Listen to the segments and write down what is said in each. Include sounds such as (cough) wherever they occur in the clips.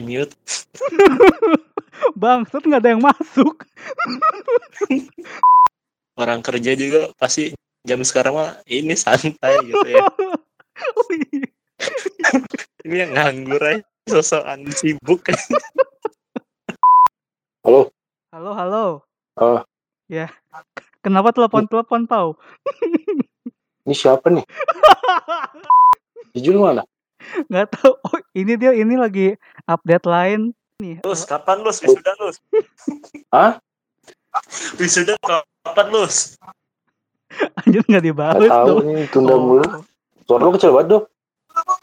mute. (laughs) Bangsat nggak ada yang masuk. (laughs) Orang kerja juga pasti jam sekarang mah ini santai gitu ya. (laughs) Oh, iya. Ini yang nganggur aja. Sosokan sibuk. Halo, halo. Oh. Ya. Kenapa telepon-telepon tau? Ini siapa nih? Jujur mana? Nggak tahu. Oh, ini dia ini lagi update lain nih. Lus, kapan lus? Wisuda lus? Hah? Wisuda kapan lus? Anjir nggak Gak dibalas tahu nih tunda Oh. mulu. Suara lu kecil banget dong.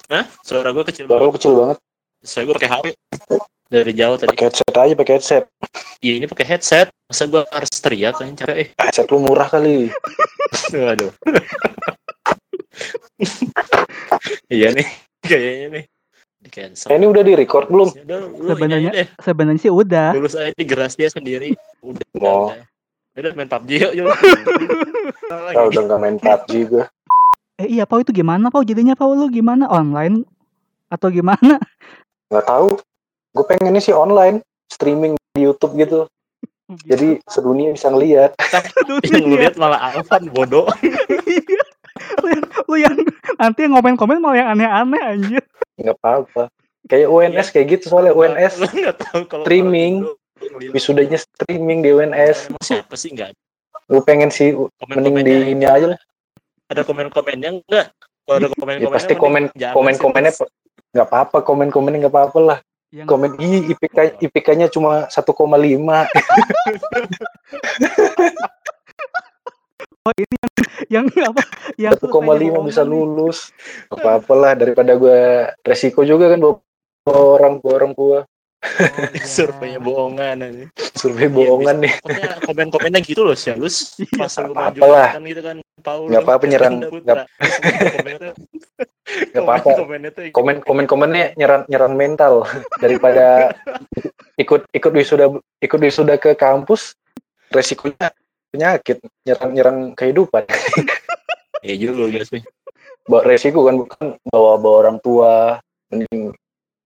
Hah? Suara gue kecil Suara banget. lu kecil banget. Saya gue pakai HP. Dari jauh tadi. Pakai headset aja, pakai headset. Iya ini pakai headset. Masa gue harus teriak kan cara eh. Headset lu murah kali. (laughs) Waduh. (laughs) iya nih. Kayaknya nih. Di cancel. Eh, ini udah di record belum? Ya Sebenarnya sebenarnya sih udah. Lulus aja di geras dia sendiri. Udah. Oh. udah. Udah main PUBG yuk. yuk. (laughs) Ah, udah nggak main PUBG gue. Eh iya Pau itu gimana Pau jadinya Pau lu gimana online atau gimana? Nggak tahu. Gue pengennya sih online, streaming di YouTube gitu. (laughs) Jadi sedunia bisa ngeliat. Yang lu lihat malah Alvan bodoh. (laughs) Lu, yang, lu yang nanti yang komen-komen malah yang aneh-aneh anjir. Nggak apa-apa. Kayak UNS kayak gitu soalnya UNS. Lu nggak tahu kalau Streaming. lu. Wisudanya streaming di UNS. Emang siapa sih nggak Gue pengen sih mending di komen-komennya ini aja lah. ada komen-komennya enggak kalau ada komen-komennya Ya, pasti komen jangan komen sih, komennya Mas. nggak apa-apa komen komennya nggak apa-apa lah Yang komen ih IPK IPK-nya cuma 1,5 (laughs) oh, ini yang yang apa? Yang 1,5 bisa lulus (laughs) nggak apa-apa lah daripada gue resiko juga kan bawa orang bawa orang tua Oh, (laughs) iya. surveinya bohongan aja. survei bohongan nih Pokoknya komen-komennya gitu loh sih Lus (laughs) Iya, pas lu apa-apa maju lah. kan gitu kan Paul Nggak apa-apa nyerang. Putra. Komennya- nggak apa-apa komen komen komennya nyerang nyerang mental daripada ikut ikut wisuda ikut wisuda ke kampus resikonya penyakit nyerang nyerang kehidupan. (laughs) Ya juga ya sih. Bawa resiko kan bukan bawa bawa orang tua mending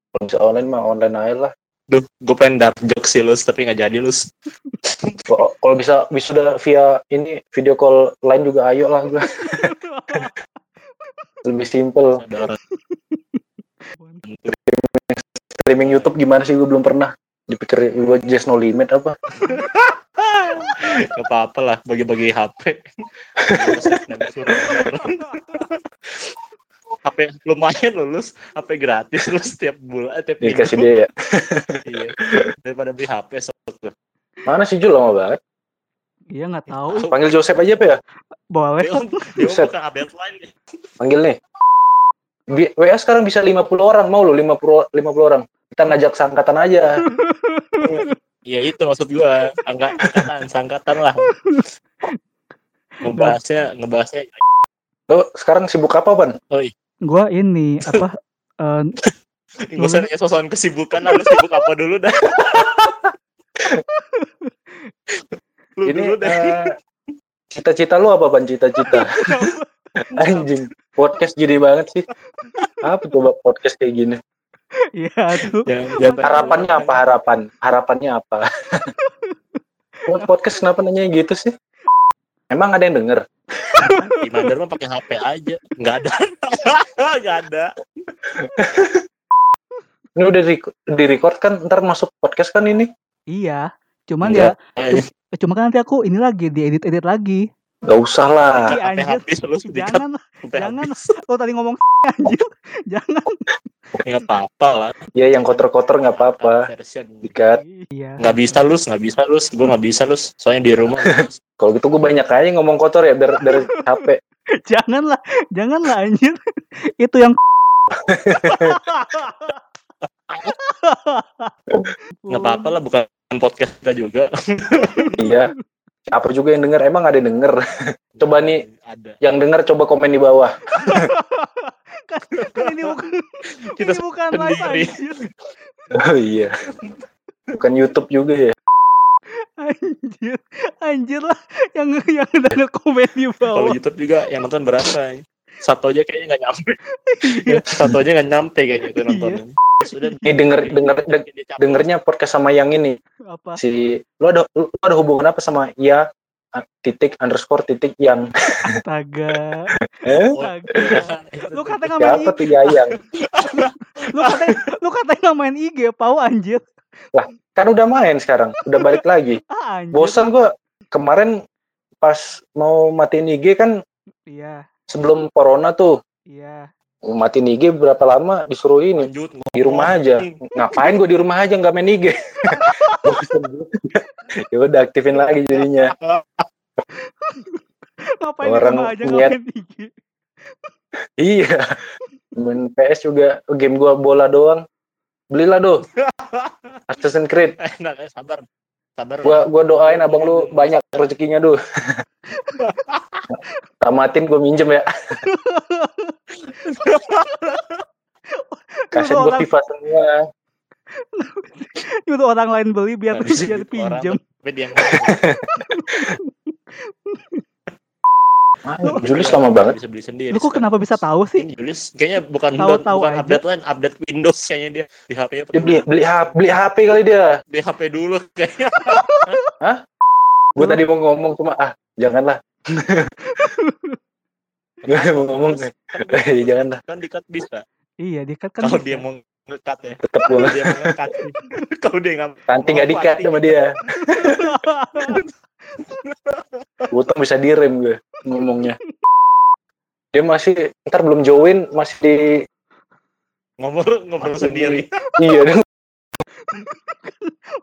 kalau bisa online mah online aja lah. Duh, gue pengen dark joke sih Lus tapi nggak jadi Lus. (laughs) Kalau- kalau bisa wisuda via ini video call lain juga ayo lah gue (laughs) lebih simple orang. Streaming YouTube gimana sih? Gue belum pernah. Dipikir gue just no limit apa Gak apa-apa lah bagi-bagi HP HP lumayan lulus HP gratis lu setiap bulan eh, tiap minggu dikasih dia ya (laughs) iya. daripada beli HP sok tuh. mana sih Jul lama banget Iya nggak tahu. panggil Joseph aja apa ya Boleh. (laughs) Line nih. panggil nih Bi- WA sekarang bisa 50 orang mau lo 50 50 orang kita ngajak sangkatan aja (laughs) Iya itu maksud gua angka angkatan sangkatan lah. Ngebahasnya ngebahasnya lo (laughs) sekarang sibuk apa pan Gua ini apa? (laughs) eh, nggak usah nanya sosokan kesibukan lah lu sibuk apa dulu dah. (laughs) Lu ini dulu dah. eh, cita-cita lu apa pan cita-cita. Anjing podcast gini banget sih. Apa coba podcast kayak gini Iya tuh. Tanya harapannya apa? Harapan harapannya apa? Buat (laughs) podcast kenapa nanya gitu sih? Emang ada yang denger? Di Mandar mah pakai HP aja. Nggak ada. (laughs) Nggak ada. Ini udah di, di record kan? Ntar masuk podcast kan ini? Iya. Cuman Iya. ya eh, cuma kan nanti aku ini lagi diedit-edit lagi. Gak usah lah. Sampai anjir. habis lu sedikit Jangan, sampai jangan. habis. (laughs) Oh tadi ngomong (laughs) anjir. Jangan. nggak apa-apa lah. Ya yang kotor-kotor nggak apa-apa. Dikat. Iya. nggak bisa lu nggak bisa lu gue nggak bisa lu soalnya di rumah (laughs) kalau gitu gue banyak aja ngomong kotor ya biar biar capek. Janganlah, janganlah anjir. Itu yang nggak apa-apa lah bukan podcast kita juga. Iya apa juga yang denger? Emang ada yang denger? (laughs) Coba nih ada. yang denger coba komen di bawah. (laughs) Kan, kan ini bukan (laughs) Kita ini bukan live anjir. oh iya. Bukan YouTube juga ya? Anjir. Anjir lah. Yang yang ada komen di kalau bawah. YouTube juga yang nonton berapa satu aja kayaknya nggak nyampe. Satu aja nggak nyampe kayaknya itu nonton Sudah Ini denger denger deng- dengernya podcast sama yang ini Apa? si lu ada lu ada hubungan apa sama ya titik underscore titik yang Astaga. (laughs) eh? Astaga. Lu kata nggak main siapa IG, tuh Yayang lu kata lu kata nggak main IG, pau anjir. kan udah main sekarang udah balik lagi Ah, anjir. bosan gua kemarin pas mau matiin IG kan Iya, sebelum corona tuh iya. Matiin IG berapa lama disuruh ini? Lanjut di rumah aja. Ngapain gue di rumah aja nggak main IG (laughs) ya udah aktifin lagi jadinya. Ngapain Orang di rumah aja nggak niat- main IG? iya. Main PS juga. Game gua bola doang. Belilah do (laughs) Assassin's Creed. Enak ya sabar sabar gua gua doain abang lu banyak rezekinya do (laughs) tamatin gua minjem ya. Kaset gua orang- FIFA semua. Nyuruh orang lain beli biar Nggak bisa biar pinjem. orang tapi dia (laughs) Ah, Julius lama banget. Bisa beli sendiri Lu kok kenapa bisa tahu sih? Julius kayaknya bukan Tahu-tahu bukan aja. update lain update Windows kayaknya dia. Di HP nya dia beli beli HP, beli HP kali dia. Di HP dulu kayaknya. (laughs) Gua tadi mau ngomong cuma ah janganlah. (laughs) Gue mau ngomong. Eh, janganlah. Kan dikat bisa Iya, dikat kan. kalau dia mau ngekat ya. Tetep gua. Kalau dia mau ngekat kalau dia nggak nanti nggak dikat sama dia (laughs) utang bisa direm gue ngomongnya. Dia masih ntar belum join masih di ngobrol ngobrol sendiri. iya. Dia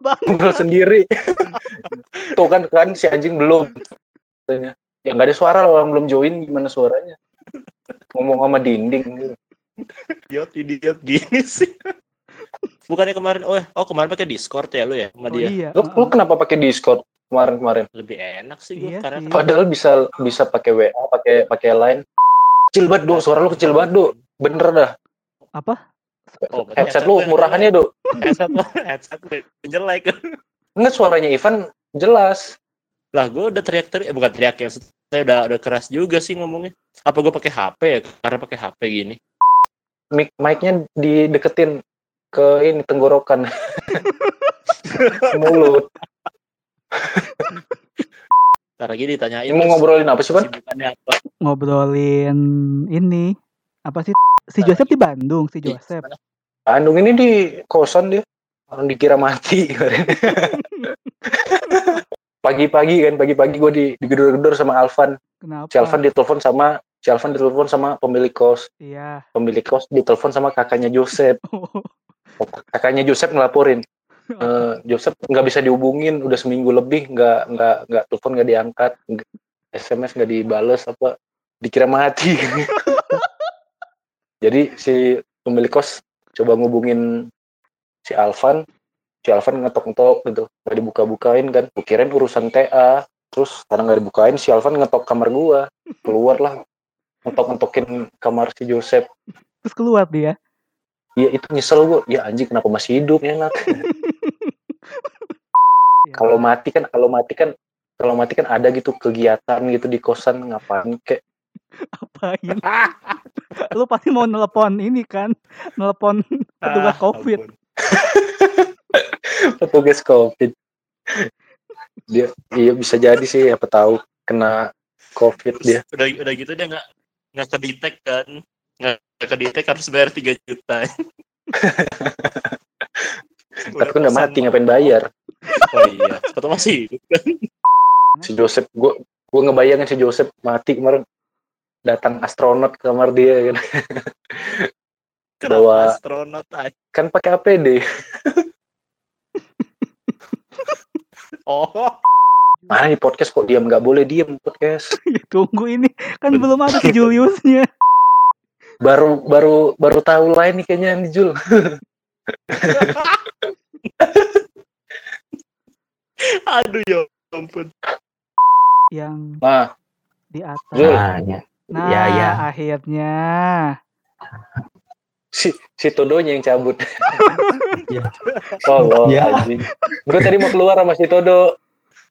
Bang, ngobrol sendiri. Tuh kan kan si anjing belum. Katanya, ya nggak ada suara orang belum join gimana suaranya? Ngomong sama dinding gitu. idiot idiot gini sih. Bukannya kemarin oh oh kemarin pakai Discord ya lu ya sama oh dia? iya. lu, lu kenapa pakai Discord kemarin kemarin. Lebih enak sih gue Iya karena sih. padahal bisa bisa pakai WA pakai pakai line. Kecil banget do suara lu kecil banget do bener dah. Apa? oh, berarti headset lu murahannya do headset lu headset jelek. Enggak suaranya Ivan jelas. Lah gue udah teriak-teriak eh, bukan teriak ya saya udah udah keras juga sih ngomongnya. Apa gue pakai HP ya? Karena pakai HP gini. Mic mic-nya dideketin ke ini tenggorokan. (laughs) Mulut Ntar lagi ditanyain ini mau ngobrolin apa sih apa Ngobrolin ini. Apa sih? Si Joseph di Bandung, si Joseph. Bandung ini di kosan dia orang dikira mati (laughs) pagi-pagi kan pagi-pagi gue di digedor-gedor sama Alvan Kenapa? si Alvan ditelepon sama si Alvan ditelepon sama pemilik kos Iya. pemilik kos ditelepon sama kakaknya Joseph (laughs) kakaknya Joseph ngelaporin Eh, Joseph nggak bisa dihubungin udah seminggu lebih nggak nggak nggak telepon nggak diangkat SMS nggak dibales apa dikira mati. (laughs) Jadi si pemilik kos coba ngubungin si Alvan si Alvan ngetok-ngetok gitu nggak dibuka-bukain kan. Kirain urusan TA terus karena nggak dibukain si Alvan ngetok kamar gua. Keluar lah ngetok-ngetokin kamar si Joseph. Terus keluar dia. Iya itu nyesel gua. Ya anjing kenapa masih hidup ya enak (laughs) Ya. (laughs) kalau mati kan kalau mati kan kalau mati kan ada gitu kegiatan gitu di kosan ngapain kayak apain? (laughs) (laughs) Lu pasti mau nelpon ini kan? Nelpon petugas Ah, COVID. petugas covid dia iya bisa jadi sih apa tahu kena covid Terus dia udah udah gitu dia nggak nggak kedetek kan nggak nggak kedetek harus bayar 3 juta tapi kan udah mati ngapain bayar? (laughs) Oh iya atau masih hidup kan? (laughs) Si Joseph gua gua ngebayangin si Joseph mati kemarin. Datang astronot ke kamar dia kan (laughs) kenapa Bawa- astronot aja kan pakai APD oh. Mana di podcast kok diam? Nggak boleh diam podcast. Ya, tunggu ini. Kan belum ada si Juliusnya. baru baru baru tahu lain nih kayaknya nih Jul aduh ya ampun Yang nah di atas. Nah, ya. Nah, Ya, ya. akhirnya. si si Todonya yang cabut (laughs) Ya. oh, Ya. gue tadi mau keluar sama si Todo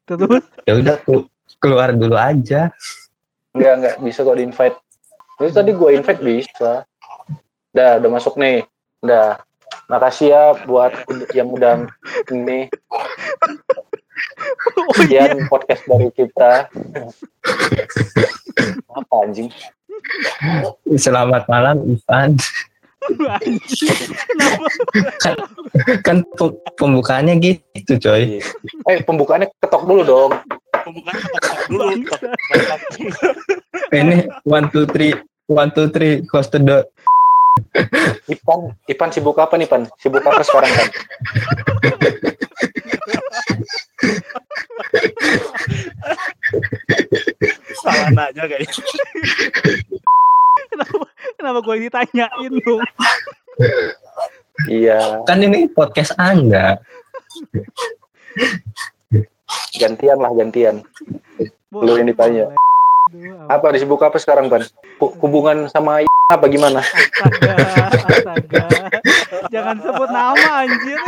Terus ya udah tuh keluar dulu aja. Enggak, enggak bisa kok di invite. Itu tadi gue invite bisa. Udah, udah masuk nih. Udah. Makasih ya buat yang udah ini Oh iya. sekian podcast dari kita. Apa anjing? Selamat malam Ivan. Kan, kan pe- pembukaannya gitu coy. Eh pembukaannya ketok dulu dong. Pembukaan ketok dulu. Ketok. Ini one two three one two three close the door. Ipan, Ipan sibuk apa nih Pan? Sibuk apa sekarang kan? Salah nanya kayaknya. Kenapa? Kenapa gue ditanyain dong? Iya, Kan ini podcast Anda. gantian lah gantian. Lu yang ditanya. Aduh, Apa disibuk apa sekarang Pan? Hu- Hubungan sama (laughs) apa gimana? Astaga, astaga. Jangan sebut nama anjir.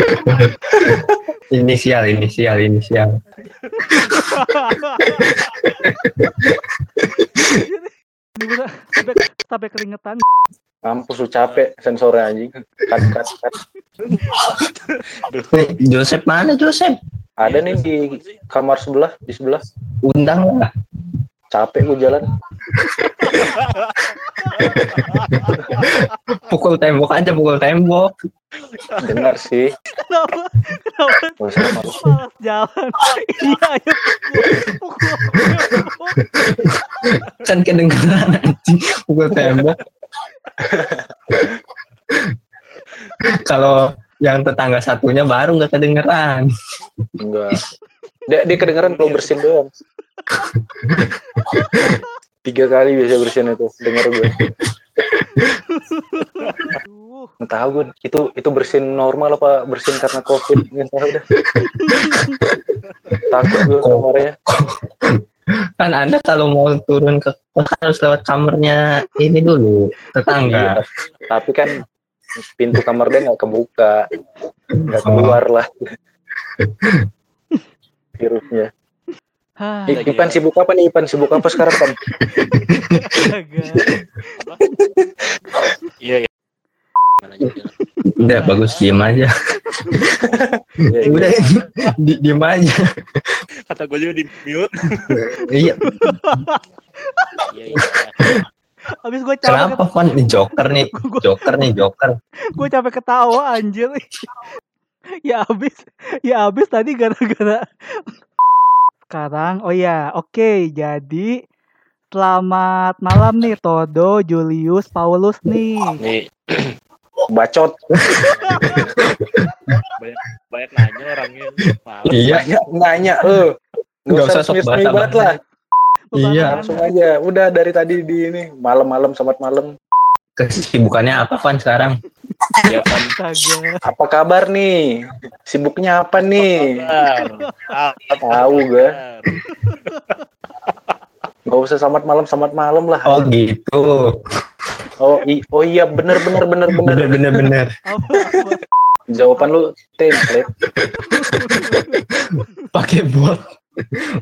Inisial, inisial, inisial. Sampai sampai keringetan. Mampus lu capek sensornya anjing. Cut, cut, cut. Joseph mana Joseph? Ada nih di kamar sebelah, di sebelah. Undang lah. Capek gue jalan. (laughs) Pukul tembok aja, pukul tembok. Dengar sih. Kenapa? Malas jalan? Iya, ayo pukul. Pukul. Kan kedengeran anjing pukul tembok. Kalau yang tetangga satunya baru nggak kedengeran. Enggak. Dia, dia kedengeran kalau bersin doang. Tiga kali biasa bersin itu. Dengar gue. Nggak tahu gue. Itu itu bersin normal apa bersin karena covid? Nggak tahu dah. Takut gue kamarnya. Kan Anda kalau mau turun ke kos harus lewat kamarnya ini dulu tetangga. Iya. Tapi kan pintu kamar dia nggak kebuka. Nggak keluar lah. Virusnya. Hah, Ipan sibuk apa nih? Ipan sibuk apa sekarang kan? astaga. Iya, iya. Udah bagus diem aja. Ya, Udah di, diem aja. Kata gue juga di mute. Iya. Iya, iya. Habis gue capek, Kenapa Van? Nih Joker nih. Joker nih Joker. gue capek ketawa anjir. (laughs) ya habis, ya habis tadi gara-gara (laughs) sekarang. Oh ya, oke. Jadi selamat malam nih Todo, Julius, Paulus nih. Nih, (clears throat) Bacot. banyak nanya orangnya. Malas. Iya. Nanya, nanya. Eh. Nggak usah sok banget lah. Iya. Langsung aja. Udah dari tadi di ini malam-malam selamat malam. Kesibukannya apa Van sekarang? Ya. Astaga. Apa kabar nih? Sibuknya apa nih? Ah, Tahu gue. Gak usah selamat malam selamat malam lah. Oh gitu. Oh, i- oh iya bener bener bener bener. Bener bener bener. Apa, (laughs) apa? Jawaban lu template. Pakai bot.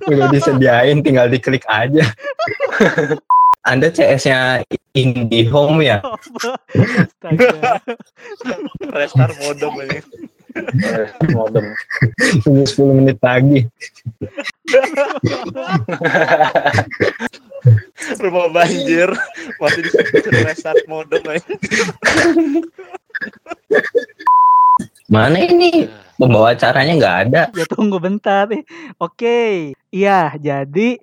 Udah disediain tinggal diklik aja. (laughs) Anda CS-nya IndiHome ya? Astaga. Restart modem ini. Modem. Tunggu 10 menit lagi. Rumah banjir. Masih di restart modem ini. Mana ini? Pembawa acaranya nggak ada. Ya tunggu bentar nih. Oke. Iya, jadi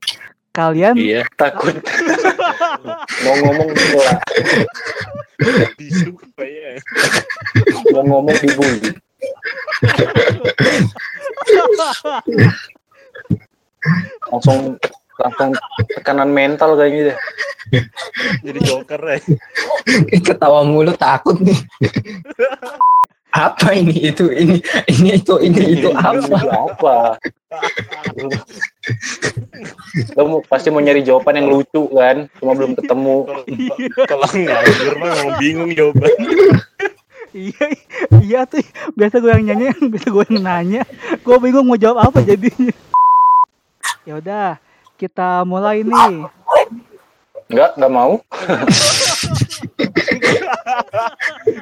kalian Iya. Takut. Mau ngomong bola. Bisu kayaknya. Mau ngomong dibully. Langsung langsung tekanan mental kayak gitu. Jadi joker ya. Ketawa mulu takut nih. Apa ini itu ini ini itu ini itu apa? Apa? Lo mau- pasti mau nyari jawaban yang lucu kan? Cuma belum ketemu. Kalau ngajur mah mau bingung jawaban. iya iya tuh biasa gue yang nyanyi biasa gue yang nanya gue bingung mau jawab apa jadinya ya udah kita mulai nih Enggak, enggak mau.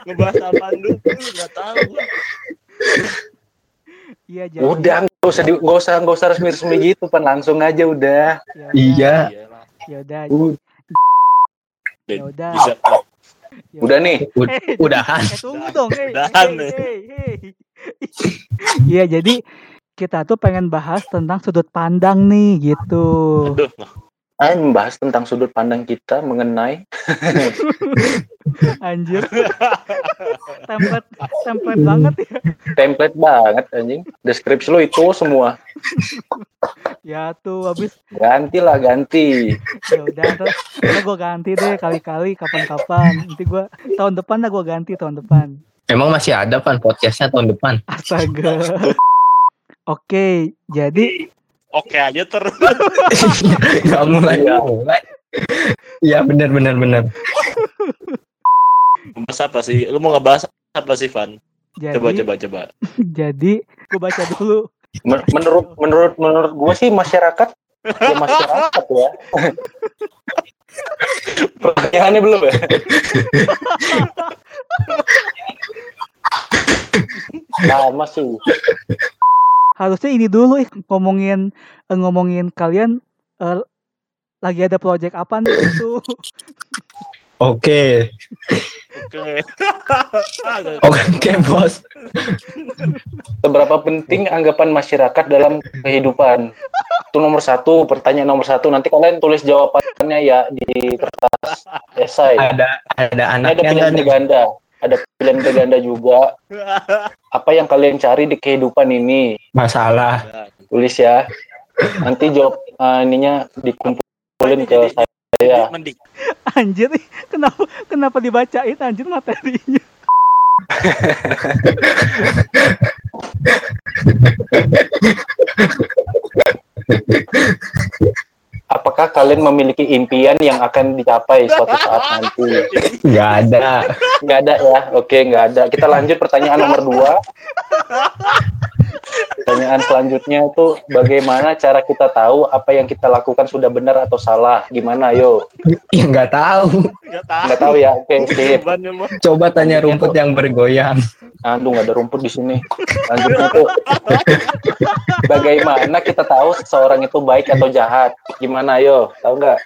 Ngebahas apaan dulu? Nggak tahu. Iya jadi. Udah nggak usah nggak usah nggak usah resmi-resmi gitu pan langsung aja udah. Ya udah, Iya. Ya udah. Ya udah. Bisa. ya Udah nih. Ud- Eh, udahan. Eh tunggu dong, hey, Udahan hey. Iya, jadi kita tuh pengen bahas tentang sudut pandang nih gitu. Aduh, Ayo membahas tentang sudut pandang kita mengenai (laughs) Anjir. template template banget ya. template banget anjing. Deskripsi lu itu semua. Ya tuh habis Ganti lah ganti. ya udah ntar, ntar gue ganti deh kali-kali kapan-kapan. Nanti gua tahun depan dah gue ganti tahun depan. Emang masih ada pan podcastnya tahun depan. Astaga. Oke, jadi Oke aja terus. (laughs) Gak mulai Iya. mulai. Iya benar benar benar. Bahas apa sih? Lu mau ngebahas apa sih, Van? jadi Coba, coba, coba. (laughs) jadi gue baca dulu. Men- Menurut menurut menurut gue sih masyarakat ya masyarakat ya. (laughs) Pertanyaannya belum ya? Lama sih. Harusnya ini dulu ih, ngomongin eh, ngomongin kalian eh, lagi ada project apa nih (coughs) itu. Oke. Oke. (laughs) Oke bos. Seberapa penting anggapan masyarakat dalam kehidupan? Itu nomor satu, pertanyaan nomor satu. Nanti kalian tulis jawabannya ya di kertas esai. Ada ada Ini ada anaknya pilihan berganda. Ada pilihan berganda juga. Apa yang kalian cari di kehidupan ini? Masalah. Tulis ya. Nanti jawab eh, ininya dikumpulin ke saya. Mendik. Anjir, kenapa kenapa dibacain anjir materinya? (laughs) Apakah kalian memiliki impian yang akan dicapai suatu saat nanti? Nggak ada. Nggak ada ya? Oke, nggak ada. Kita lanjut pertanyaan nomor dua. Pertanyaan selanjutnya itu bagaimana cara kita tahu apa yang kita lakukan sudah benar atau salah? Gimana? Ayo. Ya nggak tahu. Nggak tahu. Nggak tahu ya? Oke, sip. Coba tanya rumput yang bergoyang. Aduh, nggak ada rumput di sini. Lanjutnya (laughs) tuh. Bagaimana kita tahu seseorang itu baik atau jahat? Gimana? Ayo. Tahu nggak?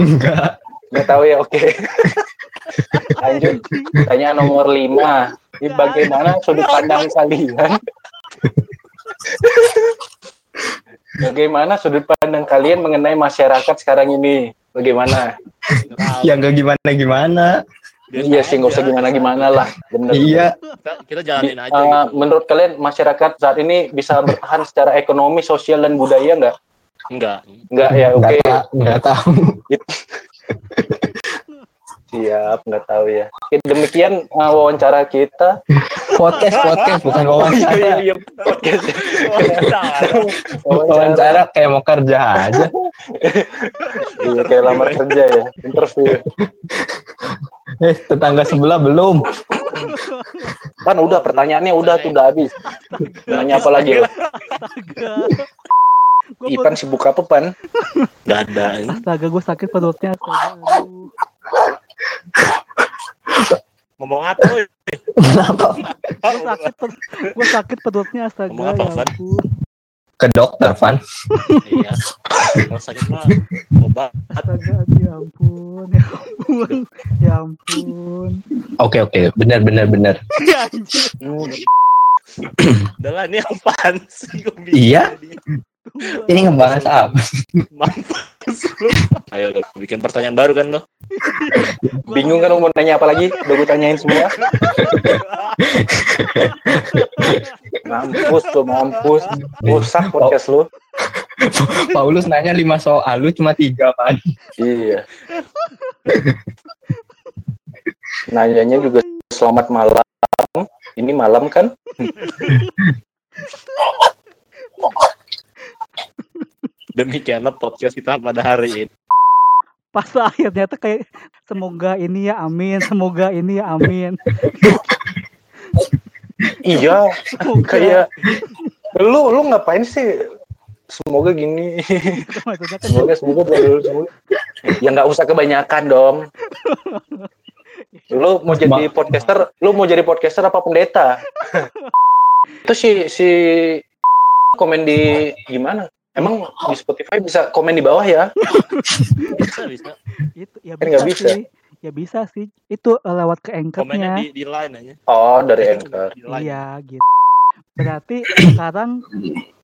Enggak. Nggak tahu ya? Oke. (laughs) Lanjut. Pertanyaan nomor lima. Ini bagaimana sudut pandang kalian? (laughs) Bagaimana sudut pandang kalian mengenai masyarakat sekarang ini? Bagaimana? Nggak tahu. Ya nggak gimana gimana. Biasa Iya sih, nggak usah aja. gimana-gimana lah. Bener. Iya. Kita, kita jalanin aja Eh, gitu. menurut kalian masyarakat saat ini bisa bertahan secara ekonomi, sosial dan budaya nggak? Enggak. Nggak ya, oke. Nggak ta- nggak tahu. Siap, nggak tahu ya. Oke, Demikian uh, wawancara kita. Podcast podcast bukan wawancara. iya, podcast. Wawancara kayak mau kerja aja. Iya, kayak lamar kerja ya, interview. Eh tetangga sebelah belum. Kan udah pertanyaannya udah tuh udah habis. Nanya apa lagi? Gua Ipan sibuk apa pan? Nggak ada. Astaga, gue sakit perutnya. Astaga, aduh. Ngomong apa? woy? Kenapa? Gue sakit, gua sakit perutnya. Astaga, Ngomong apa, ya Van? Ke dokter Van. Iya. Kalau sakit mah obat. Astaga, ya ampun. Ya ampun. Ya ampun. Oke oke benar benar benar. Ya anjir. Udah lah, ini apaan sih? Iya. (laughs) Ini ngebahas apa? Mampus (laughs) lu. Ayo, udah bikin pertanyaan baru kan lo? (laughs) Bingung kan lu mau nanya apa lagi? Udah gue tanyain semua. Mampus tuh, mampus. Rusak podcast lu. Paulus nanya lima soal, lu cuma tiga Van. Iya. Nanyanya juga selamat malam. Ini malam kan? Demikianlah podcast kita pada hari ini. Pas akhirnya tuh kayak semoga ini ya amin, semoga ini ya amin. (laughs) Iya, Semoga kayak lu lu ngapain sih? Semoga gini. maksudnya kan Semoga semoga semoga. semoga. Ya nggak usah kebanyakan dong. Lu mau jadi podcaster, lu mau jadi podcaster apa pendeta? (laughs) Itu si si komen di gimana? Emang di Spotify bisa komen di bawah ya? Bisa bisa. Itu ya Kan bisa, sih. Ya bisa sih. Itu eh, lewat ke Komennya anchor-nya. di di line aja. Oh, dari Anchor. Iya, gitu. Berarti sekarang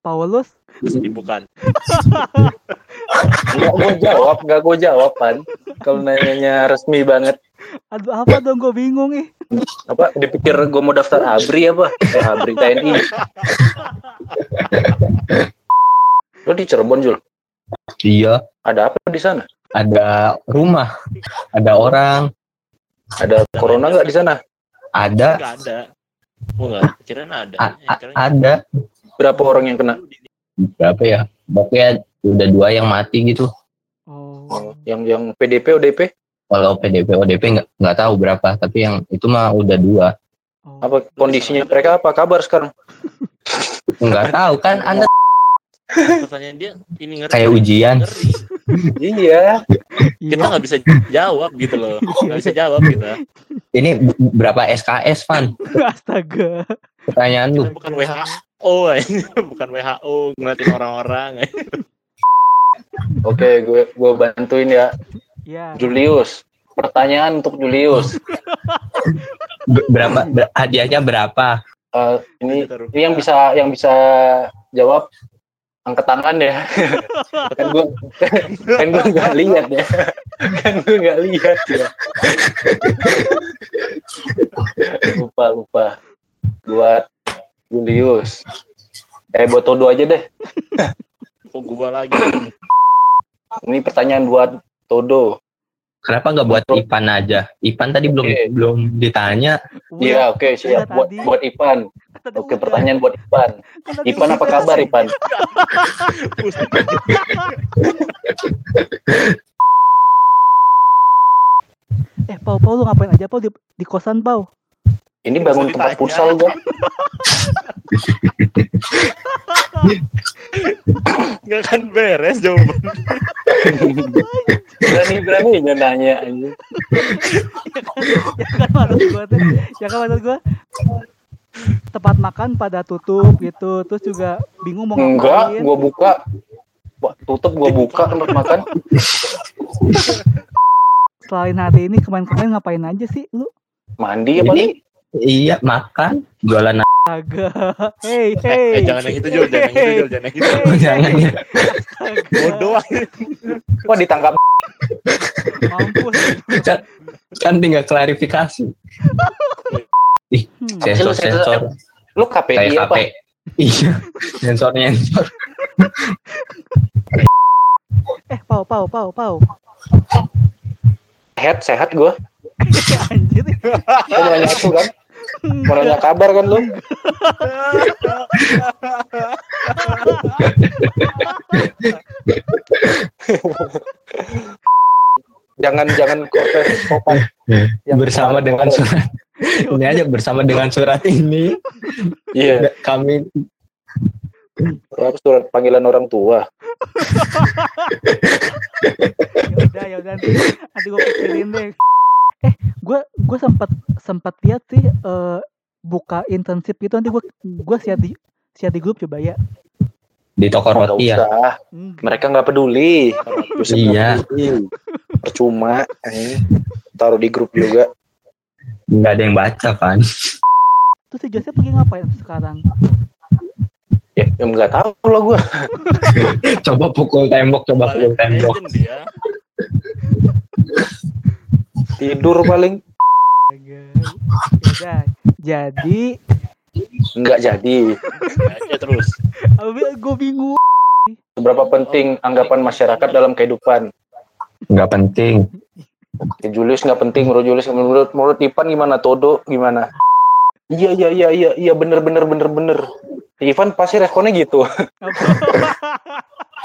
Paulus Bukan. Enggak gue jawab, enggak gue jawab, Pan. Kalau nanyanya resmi banget. aduh apa dong gue bingung ih. Apa dipikir gue mau daftar ABRI apa? Eh, ABRI TNI. Lu di Cirebon, Jul? Iya, Ada apa di sana? ada rumah, ada orang, Ada corona nggak di sana? ada, Enggak ada. Oh enggak, kirain ada. a- a- kirain- ada. Berapa orang yang kena? Berapa ya? Pokoknya udah dua yang mati gitu. Oh. Oh, yang yang PDP, ODP? Kalau PDP, ODP nggak nggak tahu berapa, tapi yang itu mah udah dua. oh. Apa kondisinya mereka apa kabar sekarang? Nggak tahu kan? Anda Pertanyaan dia ini ngeri. kayak ujian. Ngeri. Iya. Kita nggak bisa jawab gitu loh. Nggak bisa jawab kita. Ini berapa SKS, Van? Astaga. Pertanyaan lu. Bukan WHO, ini bukan WHO ngeliatin orang-orang. Oke, gue gue bantuin ya. Ya. Julius. Pertanyaan untuk Julius. Ber- berapa ber- hadiahnya berapa? Eh, ini ini yang bisa yang bisa jawab angkat tangan ya. (laughs) kan gue kan gue nggak lihat ya. kan gue nggak lihat ya. lupa lupa. Buat Julius. Eh buat Todo aja deh. Kok gua lagi? Ini pertanyaan buat Todo. Kenapa nggak buat Ipan aja? Ipan tadi belum Oke. belum ditanya. Iya, oke siap. Udah Buat tadi. buat Ipan. Oke, udah. pertanyaan buat Ipan. Tadi Ipan apa kabar Ipan? (laughs) Eh, Pau, Pau lu ngapain aja, Pau di, di kosan, Pau? Ini bangun tempat futsal gue. (laughs) Nggak kan beres jawaban. Berani beraninya nanya aja. ya kan maksud gua tuh, ya kan maksud gua tempat makan pada tutup gitu, terus juga bingung mau Enggak, ngapain. gua buka. Wah, tutup gua buka tempat makan. Selain hari ini kemarin-kemarin ngapain aja sih lu? Mandi apa nih? iya makan, jualan Agak. Hey, hey. eh, jangan yang itu Jul, jangan yang itu Jul, jangan yang itu. Hey, Jangan hey. ya. Bodoh. Wah, ditangkap. Mampus. kan, kan tinggal klarifikasi. (laughs) Hmm. Sensor sensor Lu KPI kayak apa? Iya, sensor sensor. Eh, Pau, Pau, Pau, Pau. Sehat, sehat gua. (laughs) Anjir. Lu mau nanya itu kan? Mau nanya kabar kan lu? jangan jangan sopan. Yang bersama dengan surat. Ini aja bersama dengan surat ini. Iya, kami. Apa surat panggilan orang tua. ya udah ya udah. Nanti, nanti gue pikirin deh eh gue gue sempat sempat lihat sih eh, buka internship gitu nanti gue gue share di share di grup coba ya di toko Nggak roti ya. Mereka nggak peduli. (laughs) Iya. peduli. Percuma. anjing. Taruh di grup juga. nggak ada yang baca kan terus si Joseph pergi ngapain sekarang Ya, ya nggak tahu lah gua. (laughs) coba pukul tembok coba pukul tembok. Tidur paling. Jadi. Nggak jadi. Aja terus. gue bingung. Seberapa penting anggapan masyarakat dalam kehidupan? nggak penting. Ya, Julius nggak penting menurut Julius menurut menurut Ivan gimana? Todo gimana? Iya iya iya iya iya bener bener bener bener. Ivan pasti responnya gitu.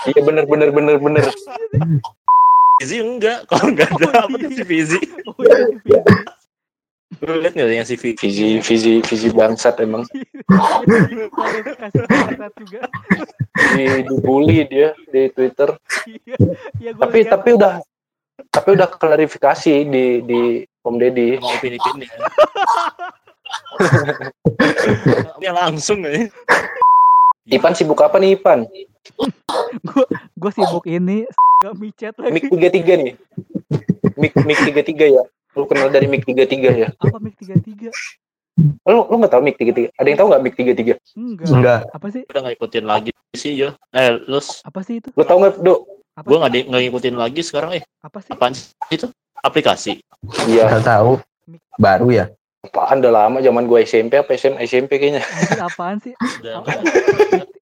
Iya bener bener bener bener Fizi enggak, (laughs) kalau enggak ada Oh, apa iya. tuh si Fizi? (laughs) oh, iya, iya. Lu lihat nggak yang si Fizi? visi visi visi bangsat emang (laughs) juga di dibully dia di Twitter Iya, iya, gua tapi tapi udah tapi udah klarifikasi di di Om Deddy. sama Upin Ipin ya. Dia langsung ya. Ipan sibuk apa nih Ipan? Gue sibuk ini gak micet Mik lagi. 33 nih. Mik Mik 33 ya. Lu kenal dari Mik 33 ya? Apa mic 33? Lu lu enggak tahu Mik 33? Ada yang tahu enggak Mik 33? Enggak. Enggak. Apa sih? Udah nggak ikutin lagi sih yo. Eh, lu Apa sih itu? Lu tahu enggak, Dok? Gue nggak ngikutin lagi sekarang eh Apa sih? apaan sih itu aplikasi Iya. Enggak tahu. Baru ya. Apaan udah lama zaman gua SMP apa SM, SMP kayaknya. Apaan sih? Udah-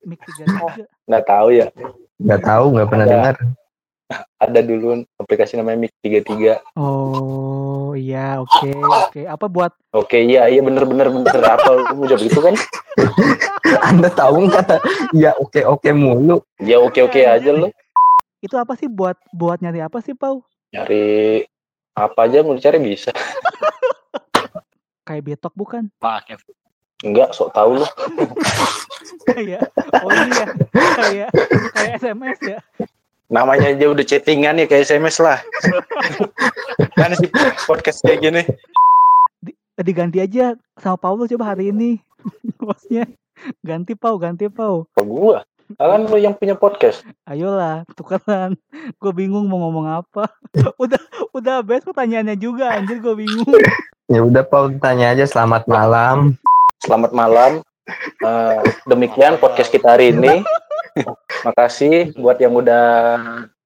Mic 33. Enggak tahu ya. Enggak tahu, enggak pernah dengar. Ada dulu aplikasi namanya Mik 33. Oh iya oke oke. Apa buat Oke, iya iya bener bener bener apa lu mau jawab gitu kan? (laughs) Anda tahu kata ya oke oke mulu. Ya oke oke aja lu. itu apa sih buat buat nyari apa sih Pau? Nyari apa aja mau dicari bisa. (laughs) Kayak betok bukan? pakai Enggak, sok tahu lu. (laughs) Kayak oh iya kayak kayak SMS ya. Namanya aja udah chattingan ya kayak SMS lah. (laughs) kan sih podcast kayak gini. Diganti aja sama Paulus coba hari ini. (laughs) Bosnya ganti Pau ganti Pau. Apa gua? Kan lu yang punya podcast. Ayolah tukeran. Gue bingung mau ngomong apa. (laughs) udah udah best pertanyaannya juga anjir gue bingung. Ya udah Paul tanya aja selamat malam. Selamat malam. Eh, demikian podcast kita hari ini. Makasih buat yang udah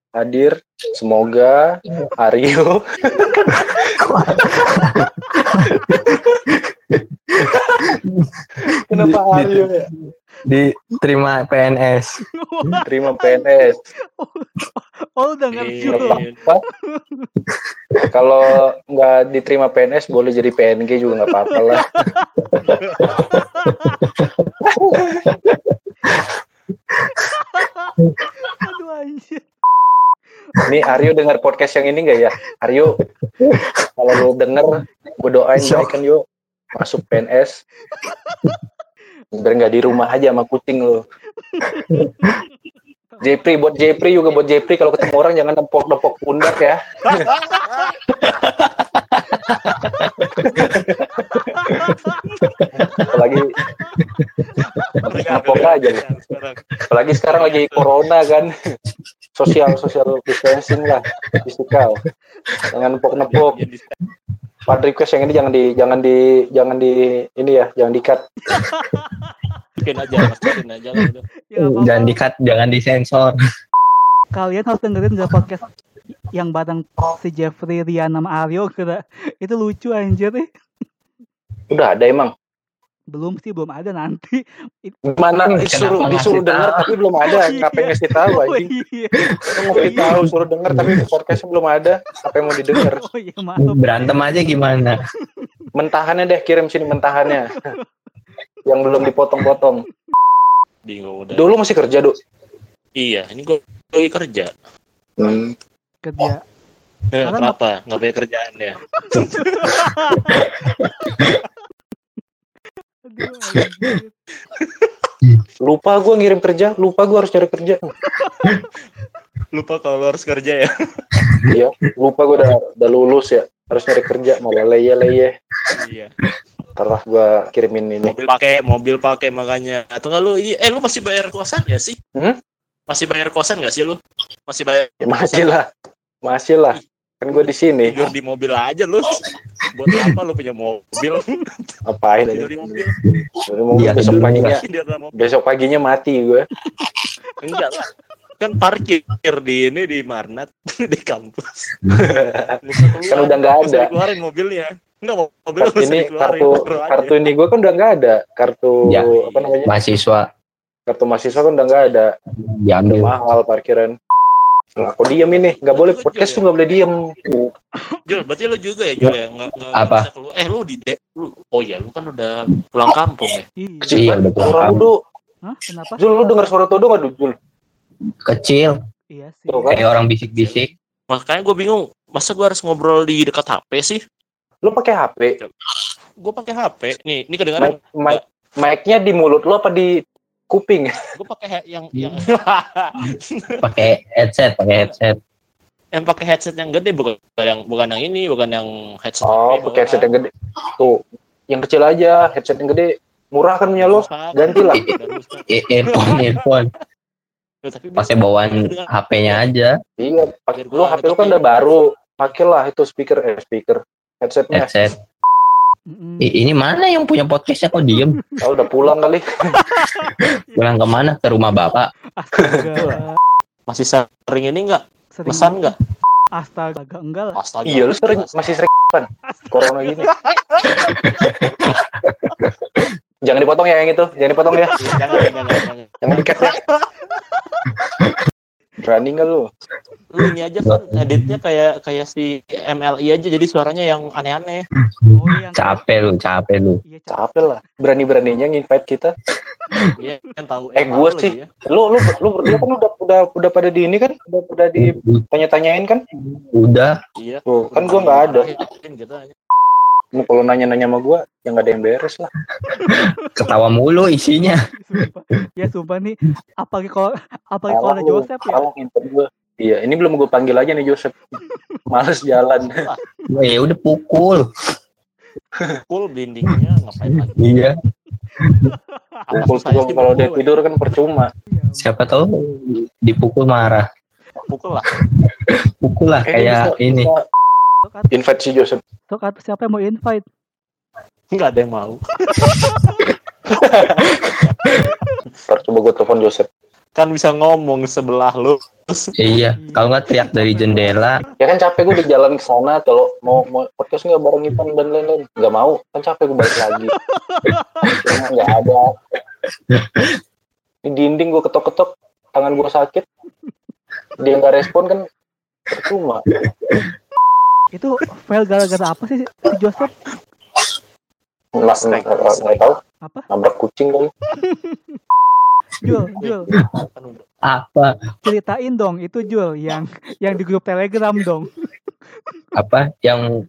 hadir. Semoga Aryo Kenapa Aryo ya? Diterima PNS. Terima PNS. Oh udah ngerti Iya. loh. Apa? Kalau nggak diterima PNS boleh jadi PNG juga nggak apa-apa lah. (laughs) Aduh anjir. Nih Aryo dengar podcast yang ini nggak ya? Aryo, kalau lu denger, gue doain Shock. baik kan yuk masuk PNS. Biar nggak di rumah aja sama kucing lu. Jepri buat Jepri juga buat Jepri kalau ketemu orang jangan nempok-nempok pundak ya. Apalagi nempok aja. Apalagi sekarang lagi corona kan. Sosial social distancing lah, fisikal. Jangan nempok-nempok. Jadi, Part request yang ini jangan di jangan di jangan di ini ya, jangan di cut. Masukin aja masukin aja lah udah. (laughs) Ya, apa-apa. Jangan di-cut, jangan disensor. (laughs) Kalian harus dengerin the podcast yang bareng si Jeffrey, Rian, sama Aryo kira itu lucu anjir nih. (laughs) Udah ada emang. Belum sih belum ada nanti. Gimana Hmm, disuruh disuruh denger tapi belum ada. Oh, iya. Ngapain ngasih tahu Oh anjing? iya. Lu ngasih tahu suruh denger tapi podcastnya belum ada. Apa yang mau didengar? Oh iya. Berantem aja gimana? Mentahannya deh kirim sini mentahannya. Yang belum dipotong-potong. bingung udah Dulu masih kerja, Duk. iya ini gue lagi kerja Hmm. Kerja. Eh, Karena kenapa nggak banyak kerjaan ya. (laughs) Lupa gua ngirim kerja, lupa gua harus cari kerja. lupa kalau harus kerja ya Iya, lupa gua udah udah lulus ya. Harus nyari kerja, malah leye-leye. iya Lah gua kirimin ini. mobil pakai mobil pakai makanya atau nggak lu iya, eh lu masih bayar kosan ya sih Hmm? masih bayar kosan nggak sih lu masih bayar Ya, masih lah. Masih lah. Kan gua di sini. tidur di mobil aja lu buat apa lu punya mobil Ngapain aja. tidur di mobil Dari mobil Iya, besok tidur paginya besok paginya mati gue. enggak lah kan parkir di ini di Marnat (laughs) di kampus (laughs) Kan udah nggak ada. keluarin mobilnya enggak mau mobil Kartu ini kartu kartu ini gue kan udah nggak ada. Kartu Ya. apa namanya? Mahasiswa Kartu mahasiswa kan udah nggak ada. diambil. Mahal parkiran. Nah, aku diem ini, nggak boleh podcast tuh nggak boleh diem. Jul, berarti lu juga ya Jul ya nggak nggak Apa? bisa eh lu di de- lu oh ya lu kan udah pulang kampung ya Iya. Kecil Iya, kan? udah pulang kampung. Hah? Kenapa? Jul, lu dengar suara Todo nggak? Jul? Kecil, Iya sih. Kan? kayak orang bisik-bisik. makanya gue bingung masa gue harus ngobrol di dekat HP sih Lu pakai HP. gue pakai HP nih ini kedengaran Mic, mic, mic-nya di mulut lu apa di kuping? gue pakai yang yang (laughs) Pakai headset, pakai headset. yang pakai headset yang gede bukan yang bukan yang ini bukan yang headset Oh, yang pakai headset yang gede. Tuh, yang kecil aja, headset yang gede. Murah kan punya lo? Gantilah. E- earphone earphone tapi pakai bawaan HP-nya aja Iya, pakai lu HP lu kan udah baru. Pakailah itu speaker eh speaker headsetnya. headset. I- ini mana yang punya podcastnya kok diem (laughs) Oh, udah pulang kali. (laughs) pulang ke mana ke rumah bapak Astaga. masih sering ini enggak Sering pesan enggak Astaga, enggak lah. astaga Iya, lu sering masih sering kan corona gini. (laughs) Jangan dipotong ya yang itu, jangan dipotong ya. jangan jangan jangan Jangan dikat ya. Berani nggak lu? lu ini aja kan editnya kayak kayak si MLI aja jadi suaranya yang aneh-aneh Oh, yang capek lu capek lu Iya, capek. Capek lah. Berani-beraninya nginvite kita. Iya kan tahu Eh, lagi sih. ya. Lu lu lu berdua kan udah udah udah pada di ini kan? Udah udah ditanya-tanyain kan? udah iya Tuh, kan gua nggak ada. Lu kalau nanya-nanya sama gua, yang nggak ada yang beres lah. (laughs) ketawa mulu isinya Sumpah. Ya sumpah nih, apalagi kalau apalagi kalau ada Joseph ya. gua. Iya, ini belum gue panggil aja nih Joseph. (laughs) Males jalan. ya udah pukul Cool dindingnya ngapain lagi iya Pukul Saya pukul sih kalau dia pukul. tidur kan percuma. Ya, siapa tahu dipukul marah pukul lah pukul lah Eh, kayak bisa- ini bisa sok at- invite si Joseph. sok at- siapa yang mau invite? nggak ada yang mau Ntar coba gue telepon Joseph. kan bisa ngomong sebelah lu iya kalau nggak teriak dari jendela Ya kan capek gue di jalan ke sana kalau mau mau podcast nggak bareng Ipan dan lain-lain. Nggak mau, kan capek gue balik lagi. Cuma nggak ada. Di dinding gue ketok-ketok, tangan gue sakit. Dia nggak respon kan percuma. Itu fail gara-gara apa sih si Joseph? Nggak nggak- tahu. Apa? Nabrak kucing kali. (laughs) Jul, Jul, apa ceritain dong itu Jul yang yang di grup Telegram dong. apa yang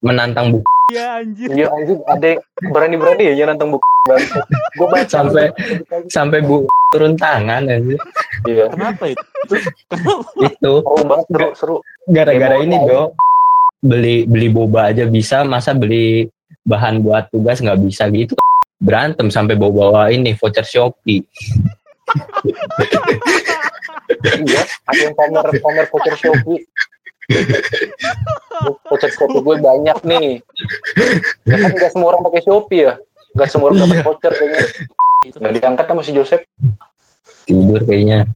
menantang buku Iya anjir. Iya anjing ada yang berani-berani ya nantang buku. Gue baca Sampai- sampai bu turun tangan aja Iya. kenapa itu itu Seru banget seru seru. gara-gara ini dong beli beli boba aja bisa masa beli bahan buat tugas nggak bisa gitu berantem sampai bawa-bawa ini voucher Shopee Iya, ada yang pamer pamer voucher Shopee. Voucher Shopee gue banyak nih. Ya kan nggak semua orang pakai Shopee ya. Nggak semua orang dapat Iya. voucher kayaknya. Nggak diangkat sama si Joseph. tidur kayaknya